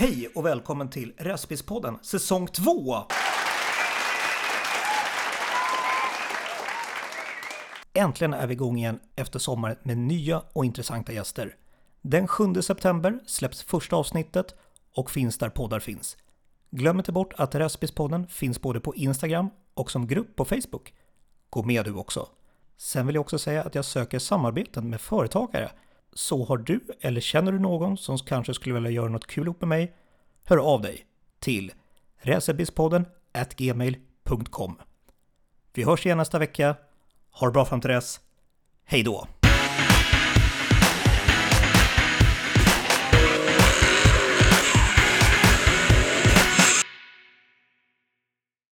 Hej och välkommen till Respispodden säsong 2! Äntligen är vi igång igen efter sommaren med nya och intressanta gäster. Den 7 september släpps första avsnittet och finns där poddar finns. Glöm inte bort att Respispodden finns både på Instagram och som grupp på Facebook. Gå med du också! Sen vill jag också säga att jag söker samarbeten med företagare. Så har du eller känner du någon som kanske skulle vilja göra något kul ihop med mig? Hör av dig till resebispodden gmail.com. Vi hörs igen nästa vecka. Ha det bra fram till dess. Hej då!